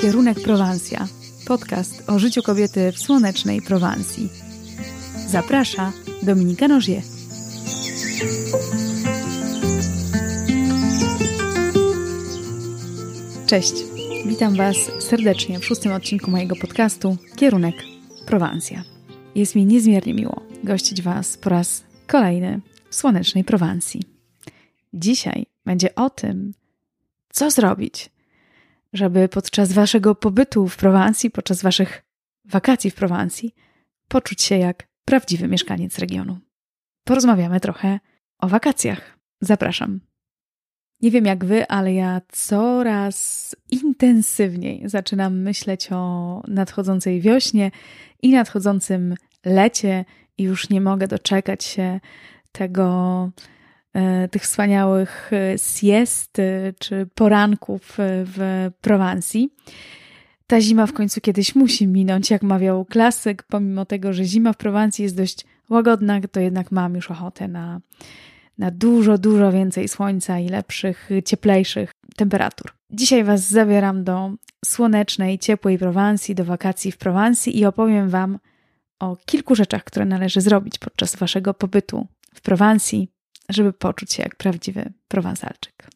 Kierunek Prowansja. Podcast o życiu kobiety w słonecznej Prowansji. Zaprasza Dominika Nożie. Cześć, witam Was serdecznie w szóstym odcinku mojego podcastu Kierunek Prowansja. Jest mi niezmiernie miło gościć Was po raz kolejny w słonecznej Prowansji. Dzisiaj będzie o tym, co zrobić, żeby podczas Waszego pobytu w Prowansji, podczas Waszych wakacji w Prowansji, poczuć się jak prawdziwy mieszkaniec regionu. Porozmawiamy trochę o wakacjach. Zapraszam. Nie wiem jak wy, ale ja coraz intensywniej zaczynam myśleć o nadchodzącej wiośnie i nadchodzącym lecie i już nie mogę doczekać się tego, tych wspaniałych e, siest e, czy poranków w Prowansji. Ta zima w końcu kiedyś musi minąć, jak mawiał klasyk, pomimo tego, że zima w Prowansji jest dość łagodna, to jednak mam już ochotę na, na dużo, dużo więcej słońca i lepszych, cieplejszych temperatur. Dzisiaj Was zabieram do słonecznej, ciepłej Prowansji, do wakacji w Prowansji i opowiem Wam o kilku rzeczach, które należy zrobić podczas Waszego pobytu w Prowansji, żeby poczuć się jak prawdziwy prowansalczyk.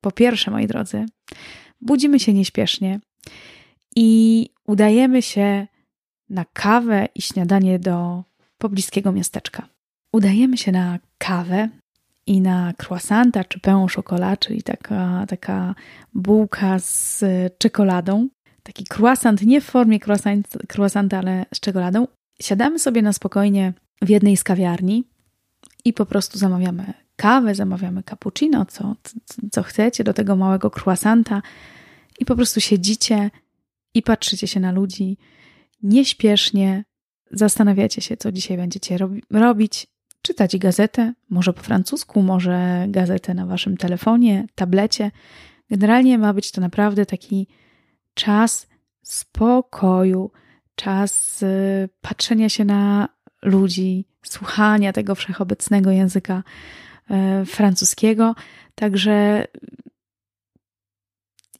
Po pierwsze, moi drodzy, budzimy się nieśpiesznie i udajemy się na kawę i śniadanie do pobliskiego miasteczka. Udajemy się na kawę i na croissanta czy au chocolat, czyli taka, taka bułka z czekoladą. Taki croissant nie w formie croissant, croissanta, ale z czekoladą. Siadamy sobie na spokojnie w jednej z kawiarni i po prostu zamawiamy kawę, zamawiamy cappuccino, co, co chcecie, do tego małego croissanta. I po prostu siedzicie i patrzycie się na ludzi nieśpiesznie, zastanawiacie się, co dzisiaj będziecie robi robić, czytać gazetę, może po francusku, może gazetę na waszym telefonie, tablecie. Generalnie ma być to naprawdę taki czas spokoju, czas y, patrzenia się na ludzi, słuchania tego wszechobecnego języka y, francuskiego. Także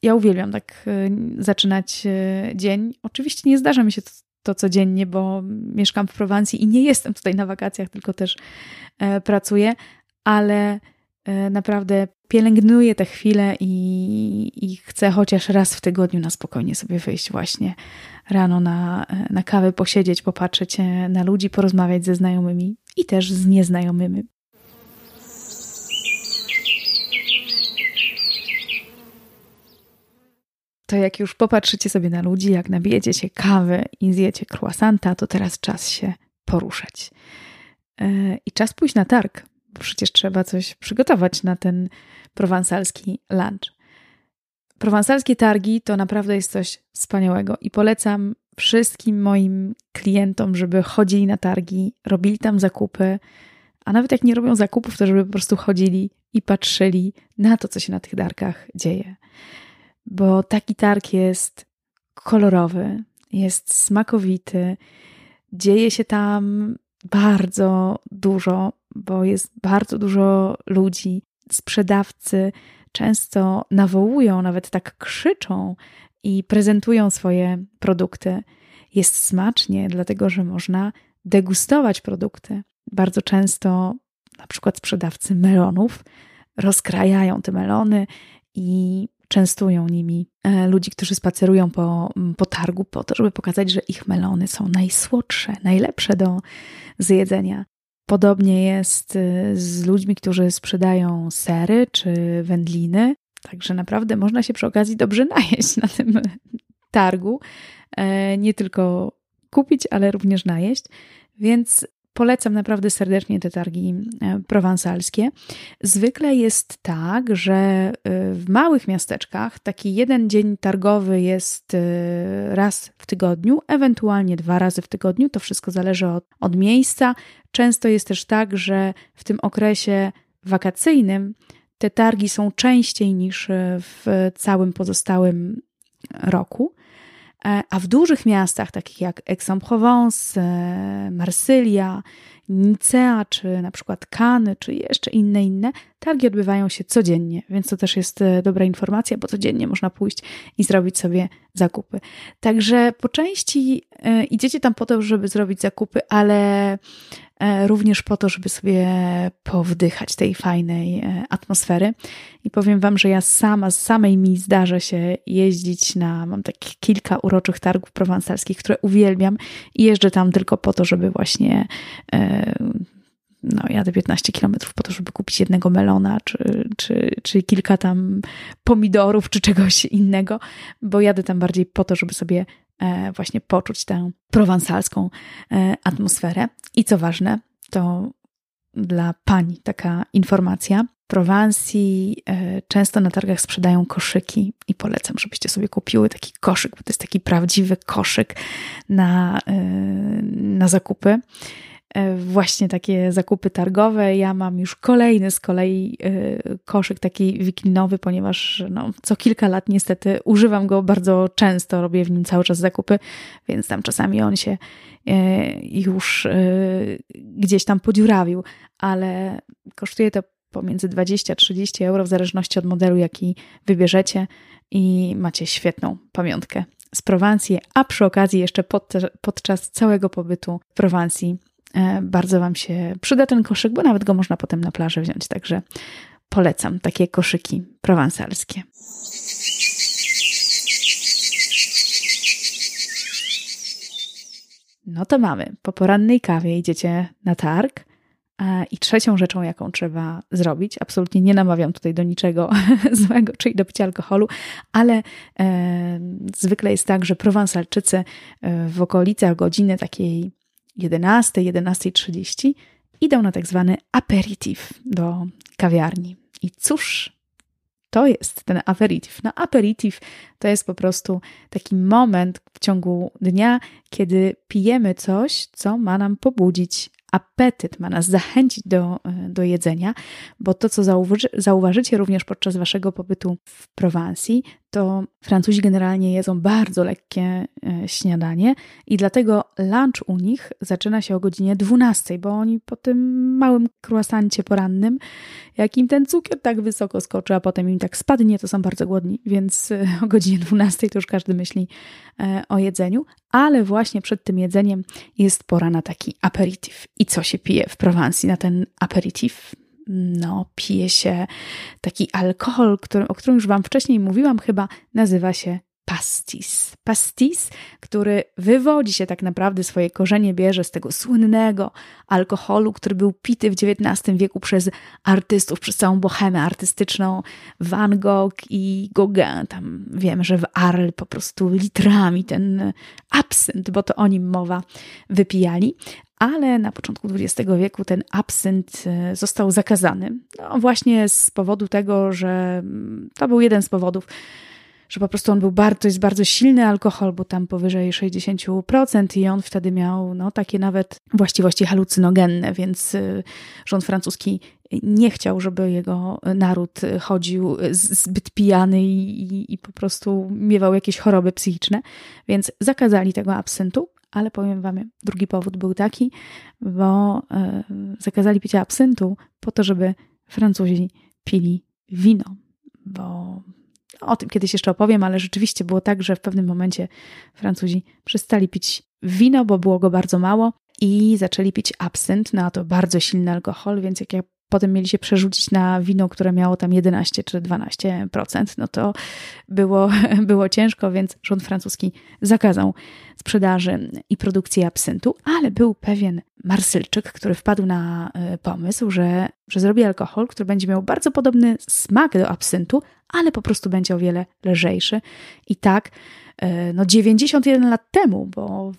ja uwielbiam tak y, zaczynać dzień. Oczywiście nie zdarza mi się to, to codziennie, bo mieszkam w Prowansji i nie jestem tutaj na wakacjach, tylko też e, pracuję, ale e, naprawdę pielęgnuję te chwile i, i chcę chociaż raz w tygodniu na spokojnie sobie wyjść właśnie rano na, e, na kawę, posiedzieć, popatrzeć na ludzi, porozmawiać ze znajomymi i też z nieznajomymi. to jak już popatrzycie sobie na ludzi, jak nabijecie się kawy i zjecie croissanta, to teraz czas się poruszać. E, I czas pójść na targ, przecież trzeba coś przygotować na ten prowansalski lunch. Prowansalskie targi to naprawdę jest coś wspaniałego i polecam wszystkim moim klientom, żeby chodzili na targi, robili tam zakupy, a nawet jak nie robią zakupów, to żeby po prostu chodzili i patrzyli na to, co się na tych targach dzieje bo taki targ jest kolorowy, jest smakowity, dzieje się tam bardzo dużo, bo jest bardzo dużo ludzi. Sprzedawcy często nawołują, nawet tak krzyczą i prezentują swoje produkty. Jest smacznie, dlatego że można degustować produkty. Bardzo często, na przykład sprzedawcy melonów, rozkrajają te melony i częstują nimi e, ludzi, którzy spacerują po, po targu, po to, żeby pokazać, że ich melony są najsłodsze, najlepsze do zjedzenia. Podobnie jest e, z ludźmi, którzy sprzedają sery czy wędliny. Także naprawdę można się przy okazji dobrze najeść na tym targu. E, nie tylko kupić, ale również najeść. Więc Polecam naprawdę serdecznie te targi e, prowansalskie. Zwykle jest tak, że e, w małych miasteczkach taki jeden dzień targowy jest e, raz w tygodniu, ewentualnie dwa razy w tygodniu. To wszystko zależy od, od miejsca. Często jest też tak, że w tym okresie wakacyjnym te targi są częściej niż w całym pozostałym roku. E, a w dużych miastach, takich jak Aix-en-Provence, e, Marsylia, Nicea, czy na przykład Kany, czy jeszcze inne, inne, targi odbywają się codziennie, więc to też jest e, dobra informacja, bo codziennie można pójść i zrobić sobie zakupy. Także po części e, idziecie tam po to, żeby zrobić zakupy, ale E, również po to, żeby sobie powdychać tej fajnej atmosfery. I powiem Wam, że ja sama, z samej mi zdarza się jeździć na, mam takich kilka uroczych targów prowansalskich, które uwielbiam i jeżdżę tam tylko po to, żeby właśnie no, jadę 15 kilometrów po to, żeby kupić jednego melona, czy, czy, czy kilka tam pomidorów, czy czegoś innego, bo jadę tam bardziej po to, żeby sobie E, właśnie poczuć tę prowansalską e, atmosferę. I co ważne, to dla pani taka informacja. W Prowansji e, często na targach sprzedają koszyki i polecam, żebyście sobie kupiły taki koszyk, bo to jest taki prawdziwy koszyk na, na zakupy. E, właśnie takie zakupy targowe. Ja mam już kolejny z kolei e, koszyk taki wiklinowy, ponieważ no, co kilka lat niestety używam go bardzo często, robię w nim cały czas zakupy, więc tam czasami on się e, już gdzieś tam podziurawił, ale kosztuje to pomiędzy 20-30 euro w zależności od modelu, jaki wybierzecie i macie świetną pamiątkę z Prowansji, a przy okazji jeszcze pod, podczas całego pobytu w Prowansji E, bardzo Wam się przyda ten koszyk, bo nawet go można potem na plaży wziąć. Także polecam takie koszyki prowansalskie. No to mamy. Po porannej kawie idziecie na targ. E, I trzecią rzeczą, jaką trzeba zrobić, absolutnie nie namawiam tutaj do niczego złego, czyli do picia alkoholu, ale e, zwykle jest tak, że prowansalczycy e, w okolicach godziny takiej 11, 11.30 idą na tak zwany aperitif do kawiarni. I cóż to jest ten aperitif? No, aperitif to jest po prostu taki moment w ciągu dnia, kiedy pijemy coś, co ma nam pobudzić apetyt, ma nas zachęcić do, do jedzenia, bo to, co zauważy, zauważycie również podczas waszego pobytu w Prowansji, to Francuzi generalnie jedzą bardzo lekkie e, śniadanie i dlatego lunch u nich zaczyna się o godzinie 12, bo oni po tym małym croissancie porannym, jak im ten cukier tak wysoko skoczy, a potem im tak spadnie, to są bardzo głodni, więc e, o godzinie 12 to już każdy myśli e, o jedzeniu, ale właśnie przed tym jedzeniem jest pora na taki aperitif. I co się pije w Prowansji na ten aperitif? No, pije się taki alkohol, który, o którym już Wam wcześniej mówiłam, chyba nazywa się pastis. Pastis, który wywodzi się tak naprawdę, swoje korzenie bierze z tego słynnego alkoholu, który był pity w XIX wieku przez artystów, przez całą bohemę artystyczną, Van Gogh i Gauguin. Tam wiemy, że w Arles po prostu litrami ten absynt, bo to o nim mowa, wypijali ale na początku XX wieku ten absynt e, został zakazany. No właśnie z powodu tego, że mm, to był jeden z powodów, że po prostu on był bardzo, to jest bardzo silny alkohol, bo tam powyżej 60% i on wtedy miał no, takie nawet właściwości halucynogenne, więc e, rząd francuski nie chciał, żeby jego naród chodził zbyt pijany i, i, i po prostu miewał jakieś choroby psychiczne, więc zakazali tego absyntu, ale powiem Wam, drugi powód był taki, bo e, zakazali picia absyntu po to, żeby Francuzi pili wino, bo o tym kiedyś jeszcze opowiem, ale rzeczywiście było tak, że w pewnym momencie Francuzi przestali pić wino, bo było go bardzo mało i zaczęli pić absynt, no a to bardzo silny alkohol, więc jak ja potem mieli się przerzucić na wino, które miało tam 11 czy 12%, no to było, było ciężko, więc rząd francuski zakazał sprzedaży i produkcji absyntu, ale był pewien Marsylczyk, który wpadł na e, pomysł, że, że zrobi alkohol, który będzie miał bardzo podobny smak do absyntu, ale po prostu będzie o wiele lżejszy. I tak no 91 lat temu, bo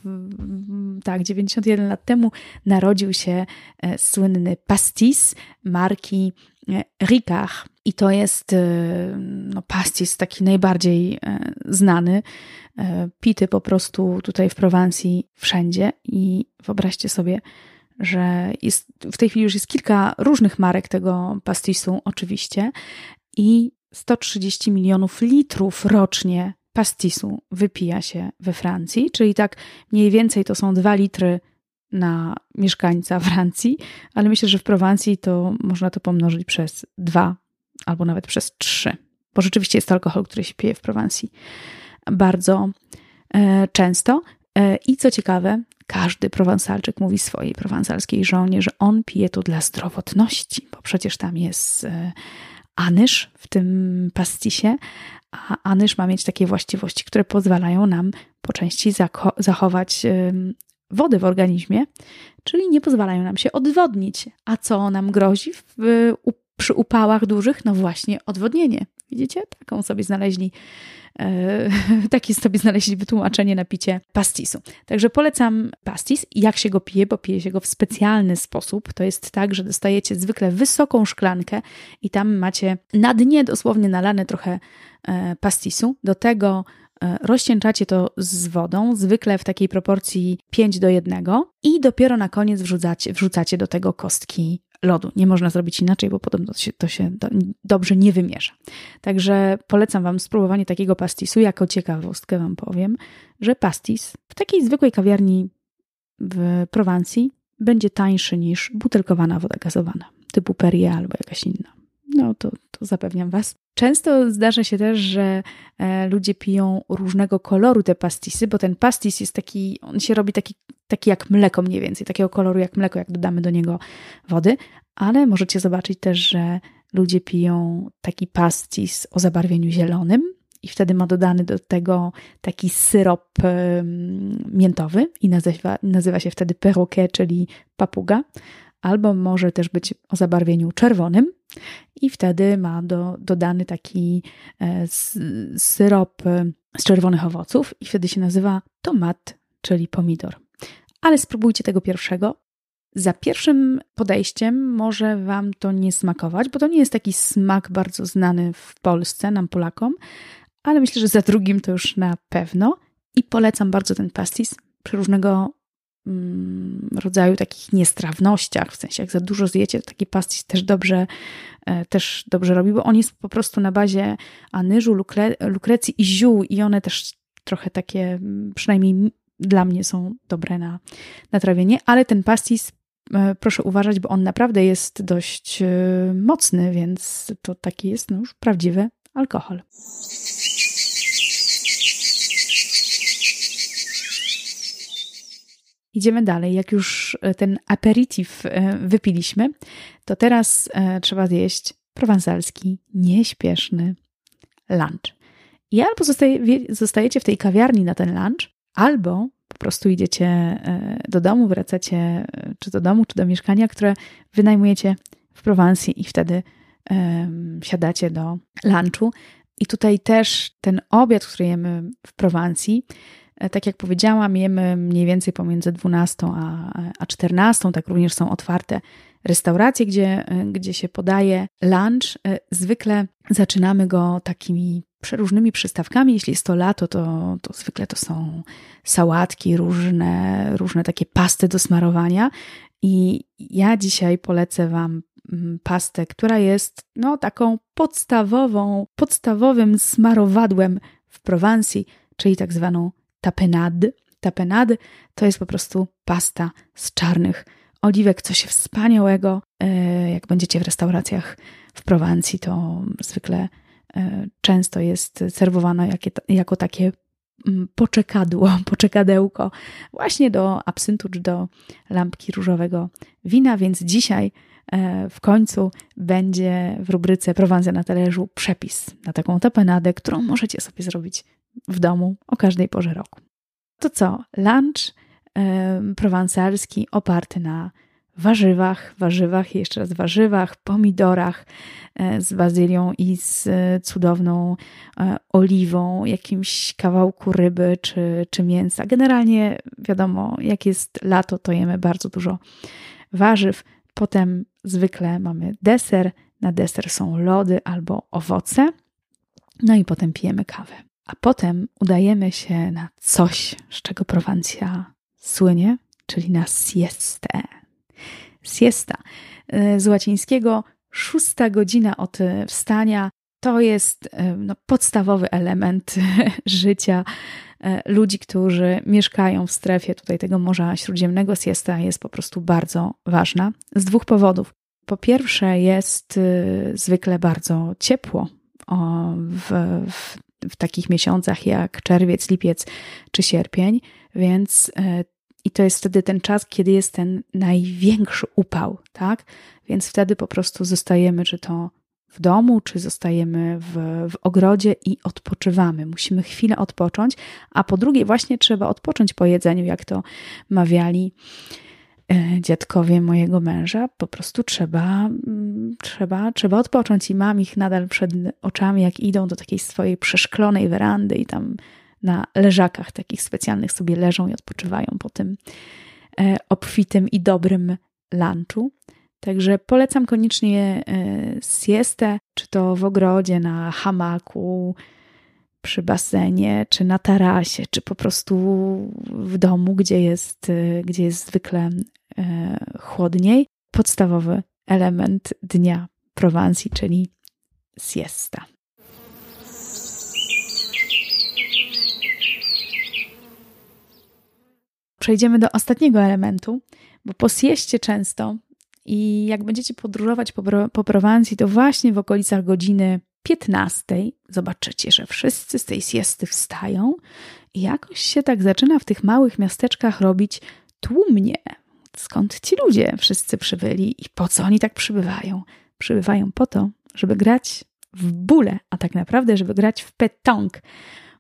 tak, 91 lat temu narodził się e, słynny pastis marki e, Ricard. I to jest no, pastis taki najbardziej znany, pity po prostu tutaj w Prowansji wszędzie. I wyobraźcie sobie, że jest, w tej chwili już jest kilka różnych marek tego pastisu, oczywiście, i 130 milionów litrów rocznie pastisu wypija się we Francji, czyli tak mniej więcej to są 2 litry na mieszkańca Francji, ale myślę, że w Prowansji to można to pomnożyć przez dwa albo nawet przez trzy, bo rzeczywiście jest to alkohol, który się pije w Prowansji bardzo e, często. E, I co ciekawe, każdy prowansalczyk mówi swojej prowansalskiej żonie, że on pije to dla zdrowotności, bo przecież tam jest e, anyż w tym pastisie, a anyż ma mieć takie właściwości, które pozwalają nam po części zachować wodę w organizmie, czyli nie pozwalają nam się odwodnić. A co nam grozi w, przy upałach dużych? No właśnie odwodnienie. Widzicie? Taką sobie znaleźli E, takie sobie znaleźli wytłumaczenie na picie pastisu. Także polecam pastis. Jak się go pije? Bo pije się go w specjalny sposób. To jest tak, że dostajecie zwykle wysoką szklankę i tam macie na dnie dosłownie nalane trochę e, pastisu. Do tego e, rozcieńczacie to z wodą, zwykle w takiej proporcji 5 do 1 i dopiero na koniec wrzucacie, wrzucacie do tego kostki lodu. Nie można zrobić inaczej, bo podobno to się, to się do, dobrze nie wymiesza. Także polecam Wam spróbowanie takiego pastisu. Jako ciekawostkę Wam powiem, że pastis w takiej zwykłej kawiarni w Prowansji będzie tańszy niż butelkowana woda gazowana, typu Perrier albo jakaś inna. No to, to zapewniam Was. Często zdarza się też, że e, ludzie piją różnego koloru te pastisy, bo ten pastis jest taki, on się robi taki, taki jak mleko mniej więcej, takiego koloru jak mleko, jak dodamy do niego wody, ale możecie zobaczyć też, że ludzie piją taki pastis o zabarwieniu zielonym i wtedy ma dodany do tego taki syrop miętowy i nazywa, nazywa się wtedy perroquet, czyli papuga, albo może też być o zabarwieniu czerwonym i wtedy ma do, dodany taki e, syrop e, z czerwonych owoców i wtedy się nazywa tomat, czyli pomidor. Ale spróbujcie tego pierwszego. Za pierwszym podejściem może Wam to nie smakować, bo to nie jest taki smak bardzo znany w Polsce, nam Polakom, ale myślę, że za drugim to już na pewno. I polecam bardzo ten pastis przy różnego rodzaju takich niestrawnościach, w sensie jak za dużo zjecie, to taki pastis też dobrze, e, też dobrze robi, bo on jest po prostu na bazie anyżu, lukre, lukrecji i ziół i one też trochę takie, mm, przynajmniej dla mnie są dobre na, na trawienie, ale ten pastis e, proszę uważać, bo on naprawdę jest dość e, mocny, więc to taki jest no już prawdziwy alkohol. Idziemy dalej. Jak już e, ten aperitif e, wypiliśmy, to teraz e, trzeba zjeść prowansalski, nieśpieszny lunch. I albo zostajecie w tej kawiarni na ten lunch, albo po prostu idziecie do domu, wracacie czy do domu, czy do mieszkania, które wynajmujecie w Prowansji i wtedy um, siadacie do lunchu. I tutaj też ten obiad, który jemy w Prowansji, tak jak powiedziałam, jemy mniej więcej pomiędzy 12 a, a 14. Tak również są otwarte restauracje, gdzie, e, gdzie się podaje lunch. E, zwykle zaczynamy go takimi przeróżnymi przystawkami. Jeśli jest to lato, to, to zwykle to są sałatki, różne, różne takie pasty do smarowania. I ja dzisiaj polecę Wam mm, pastę, która jest no, taką podstawową, podstawowym smarowadłem w Prowansji, czyli tak zwaną tapenade. Tapenade to jest po prostu pasta z czarnych oliwek, coś wspaniałego. E, jak będziecie w restauracjach w Prowansji, to zwykle e, często jest serwowana jako takie mm, poczekadło, poczekadełko właśnie do absyntu czy do lampki różowego wina, więc dzisiaj w końcu będzie w rubryce Prowansja na talerzu przepis na taką tapenadę, którą możecie sobie zrobić w domu o każdej porze roku. To co? Lunch yy, prowansalski oparty na warzywach, warzywach jeszcze raz warzywach, pomidorach e, z bazylią i z cudowną e, oliwą, jakimś kawałku ryby czy, czy mięsa. Generalnie wiadomo, jak jest lato, to jemy bardzo dużo warzyw. Potem zwykle mamy deser. Na deser są lody albo owoce. No i potem pijemy kawę. A potem udajemy się na coś, z czego Prowancja słynie, czyli na siestę. Siesta e, z łacińskiego szósta godzina od wstania to jest e, no, podstawowy element życia ludzi, którzy mieszkają w strefie tutaj tego Morza Śródziemnego, siesta jest po prostu bardzo ważna z dwóch powodów. Po pierwsze, jest y, zwykle bardzo ciepło w, w, w takich miesiącach jak czerwiec, lipiec czy sierpień, więc e, i to jest wtedy ten czas, kiedy jest ten największy upał, tak? Więc wtedy po prostu zostajemy, czy to w domu, czy zostajemy w, w ogrodzie i odpoczywamy. Musimy chwilę odpocząć, a po drugie, właśnie trzeba odpocząć po jedzeniu, jak to mawiali e, dziadkowie mojego męża. Po prostu trzeba, mm, trzeba, trzeba odpocząć i mam ich nadal przed oczami, jak idą do takiej swojej przeszklonej werandy i tam na leżakach takich specjalnych sobie leżą i odpoczywają po tym e, obfitym i dobrym lunchu. Także polecam koniecznie e, siestę, czy to w ogrodzie, na hamaku, przy basenie, czy na tarasie, czy po prostu w domu, gdzie jest, e, gdzie jest zwykle chłodniej. Podstawowy element dnia Prowansji, czyli siesta. przejdziemy do ostatniego elementu, bo po sieście często i jak będziecie podróżować po, po Prowansji, to właśnie w okolicach godziny 15 zobaczycie, że wszyscy z tej siesty wstają i jakoś się tak zaczyna w tych małych miasteczkach robić tłumnie. Skąd ci ludzie wszyscy przybyli i po co oni tak przybywają? Przybywają po to, żeby grać w bóle, a tak naprawdę, żeby grać w petong,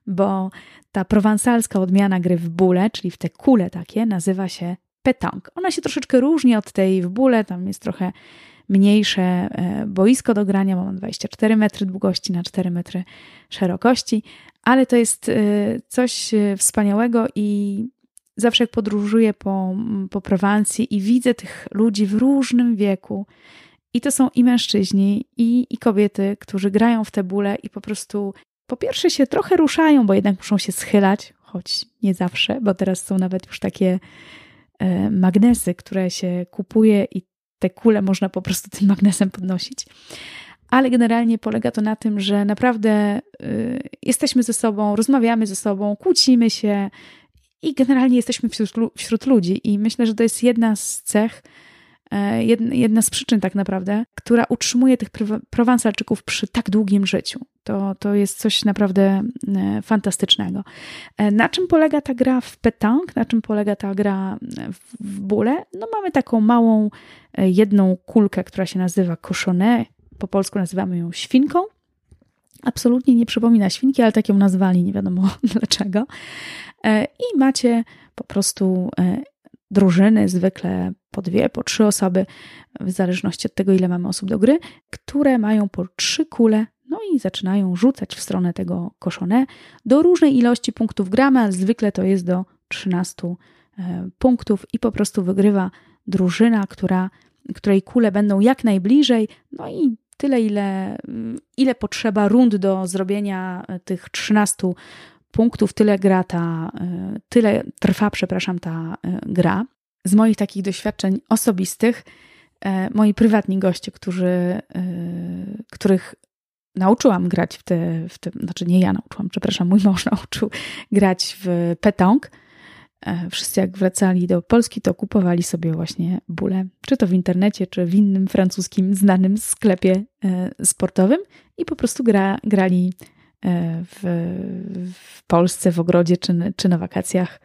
bo ta prowansalska odmiana gry w bóle, czyli w te kule takie, nazywa się petanque. Ona się troszeczkę różni od tej w bóle, tam jest trochę mniejsze e, boisko do grania, mam 24 metry długości na 4 metry szerokości, ale to jest e, coś e, wspaniałego i zawsze jak podróżuję po, po Prowansji i widzę tych ludzi w różnym wieku, i to są i mężczyźni, i, i kobiety, którzy grają w te bóle i po prostu po pierwsze się trochę ruszają, bo jednak muszą się schylać, choć nie zawsze, bo teraz są nawet już takie magnesy, które się kupuje i te kule można po prostu tym magnesem podnosić. Ale generalnie polega to na tym, że naprawdę y, jesteśmy ze sobą, rozmawiamy ze sobą, kłócimy się i generalnie jesteśmy wśród, wśród ludzi. I myślę, że to jest jedna z cech, E, jedna z przyczyn tak naprawdę, która utrzymuje tych prowansalczyków przy tak długim życiu. To, to jest coś naprawdę e, fantastycznego. E, na czym polega ta gra w petanque? Na czym polega ta gra w bóle? No mamy taką małą jedną kulkę, która się nazywa cochonet. Po polsku nazywamy ją świnką. Absolutnie nie przypomina świnki, ale tak ją nazwali, nie wiadomo dlaczego. I macie po prostu drużyny, zwykle po dwie, po trzy osoby, w zależności od tego, ile mamy osób do gry, które mają po trzy kule, no i zaczynają rzucać w stronę tego koszone. Do różnej ilości punktów gramy, ale zwykle to jest do 13 e, punktów i po prostu wygrywa drużyna, która, której kule będą jak najbliżej, no i tyle, ile, ile potrzeba rund do zrobienia e, tych 13 punktów, tyle gra ta, e, tyle trwa, przepraszam, ta gra z moich takich doświadczeń osobistych, e, moi prywatni goście, którzy, e, których nauczyłam grać w te, w te, znaczy nie ja nauczyłam, przepraszam, mój mąż nauczył grać w petong. E, wszyscy jak wracali do Polski, to kupowali sobie właśnie bóle, czy to w internecie, czy w innym francuskim znanym sklepie sportowym i po prostu gra, grali w, w Polsce, w ogrodzie, czy, czy na wakacjach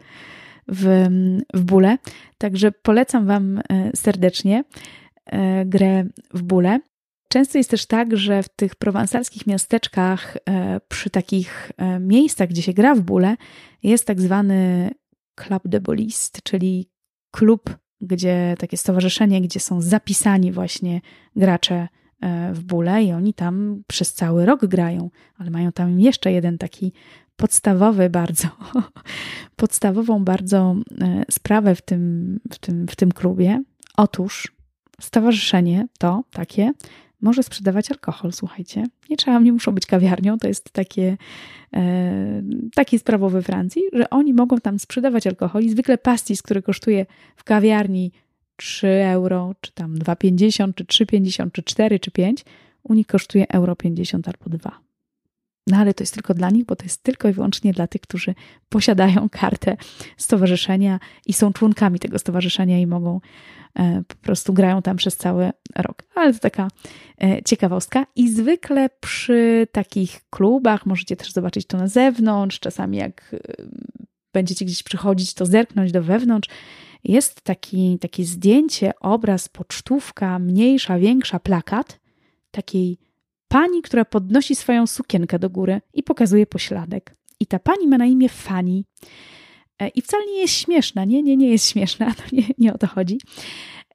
w, w bóle. Także polecam Wam e, serdecznie e, grę w bóle. Często jest też tak, że w tych prowansalskich miasteczkach, e, przy takich miejscach, gdzie się gra w bóle, jest tak zwany Club de Bolist, czyli klub, gdzie takie stowarzyszenie, gdzie są zapisani właśnie gracze w bóle i oni tam przez cały rok grają, ale mają tam jeszcze jeden taki podstawowy bardzo, podstawową bardzo e, sprawę w tym, w, tym, w tym klubie. Otóż stowarzyszenie to takie może sprzedawać alkohol, słuchajcie. Nie trzeba, nie muszą być kawiarnią, to jest takie, e, taki sprawo we Francji, że oni mogą tam sprzedawać alkohol i zwykle pastis, który kosztuje w kawiarni 3 euro, czy tam 2,50, czy 3,50, czy 4, czy 5, u nich kosztuje euro 50 albo 2. No ale to jest tylko dla nich, bo to jest tylko i wyłącznie dla tych, którzy posiadają kartę stowarzyszenia i są członkami tego stowarzyszenia i mogą e, po prostu grają tam przez cały rok. Ale to taka e, ciekawostka. I zwykle przy takich klubach możecie też zobaczyć to na zewnątrz. Czasami jak e, będziecie gdzieś przychodzić, to zerknąć do wewnątrz. Jest taki, takie zdjęcie, obraz, pocztówka, mniejsza, większa, plakat takiej pani, która podnosi swoją sukienkę do góry i pokazuje pośladek. I ta pani ma na imię Fanny. E, I wcale nie jest śmieszna, nie, nie, nie jest śmieszna, to nie, nie o to chodzi.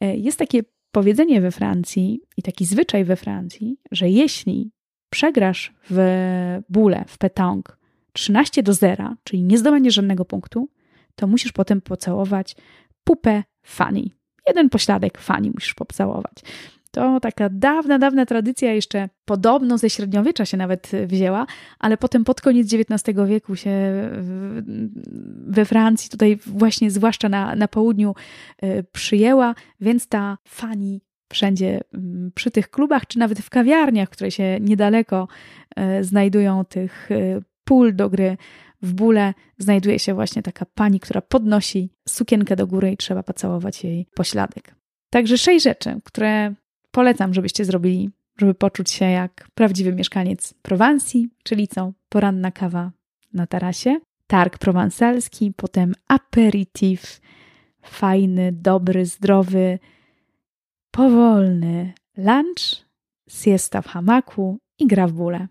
E, jest takie powiedzenie we Francji i taki zwyczaj we Francji, że jeśli przegrasz w bóle, w petang 13 do 0, czyli nie zdobędziesz żadnego punktu, to musisz potem pocałować pupę Fanny. Jeden pośladek Fanny musisz pocałować. To taka dawna, dawna tradycja, jeszcze podobno ze średniowiecza się nawet wzięła, ale potem pod koniec XIX wieku się we Francji, tutaj właśnie zwłaszcza na, na południu, e, przyjęła, więc ta fani wszędzie przy tych klubach, czy nawet w kawiarniach, które się niedaleko e, znajdują, tych e, pól do gry w bóle, znajduje się właśnie taka pani, która podnosi sukienkę do góry i trzeba pocałować jej pośladek. Także sześć rzeczy, które polecam, żebyście zrobili, żeby poczuć się jak prawdziwy mieszkaniec Prowansji, czyli co? Poranna kawa na tarasie, targ prowansalski, potem aperitif, fajny, dobry, zdrowy, powolny lunch, siesta w hamaku i gra w bóle.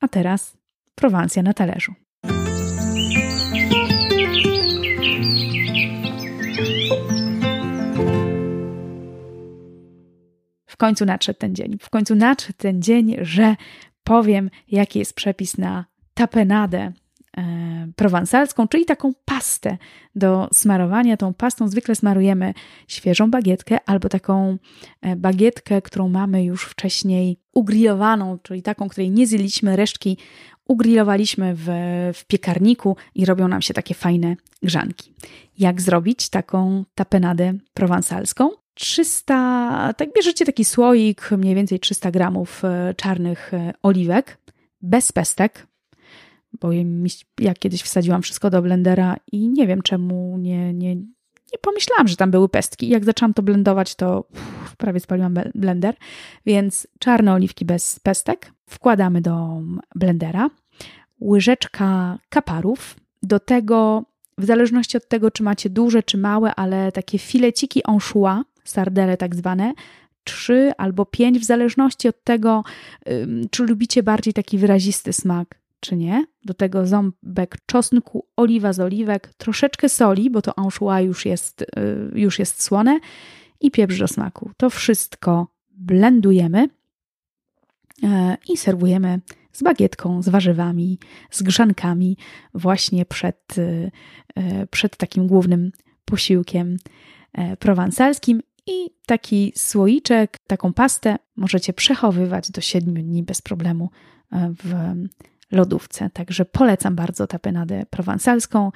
A teraz Prowansja na talerzu. W końcu nadszedł ten dzień. W końcu nadszedł ten dzień, że powiem, jaki jest przepis na tapenadę e, prowansalską, czyli taką pastę do smarowania. Tą pastą zwykle smarujemy świeżą bagietkę albo taką e, bagietkę, którą mamy już wcześniej ugrillowaną, czyli taką, której nie zjedliśmy, resztki ugrillowaliśmy w, w piekarniku i robią nam się takie fajne grzanki. Jak zrobić taką tapenadę prowansalską? 300, tak bierzecie taki słoik, mniej więcej 300 gramów e, czarnych e, oliwek, bez pestek, bo ja kiedyś wsadziłam wszystko do blendera i nie wiem czemu nie, nie, nie pomyślałam, że tam były pestki. Jak zaczęłam to blendować, to uff, prawie spaliłam blender, więc czarne oliwki bez pestek wkładamy do blendera, łyżeczka kaparów, do tego w zależności od tego, czy macie duże, czy małe, ale takie fileciki anchois, sardele tak zwane, trzy albo pięć, w zależności od tego, czy lubicie bardziej taki wyrazisty smak, czy nie. Do tego ząbek czosnku, oliwa z oliwek, troszeczkę soli, bo to anchois już jest, y, już jest słone i pieprz do smaku. To wszystko blendujemy e, i serwujemy z bagietką, z warzywami, z grzankami właśnie przed, y, e, przed takim głównym posiłkiem e, prowansalskim i taki słoiczek, taką pastę możecie przechowywać do 7 dni bez problemu e, w lodówce. Także polecam bardzo tapenadę prowansalską.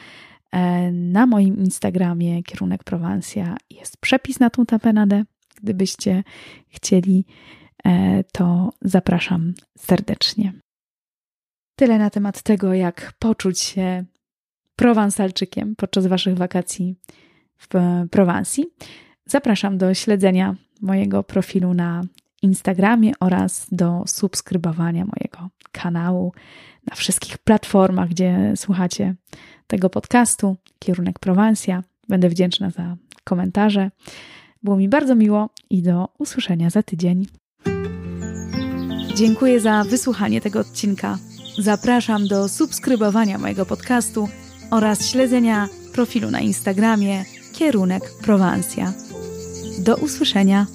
E, na moim Instagramie kierunek Prowansja jest przepis na tą tapenadę. Gdybyście chcieli, e, to zapraszam serdecznie. Tyle na temat tego, jak poczuć się prowansalczykiem podczas Waszych wakacji w Prowansji. Zapraszam do śledzenia mojego profilu na Instagramie oraz do subskrybowania mojego kanału na wszystkich platformach, gdzie słuchacie tego podcastu. Kierunek Prowansja. Będę wdzięczna za komentarze. Było mi bardzo miło i do usłyszenia za tydzień. Dziękuję za wysłuchanie tego odcinka. Zapraszam do subskrybowania mojego podcastu oraz śledzenia profilu na Instagramie Kierunek Prowansja. Do usłyszenia.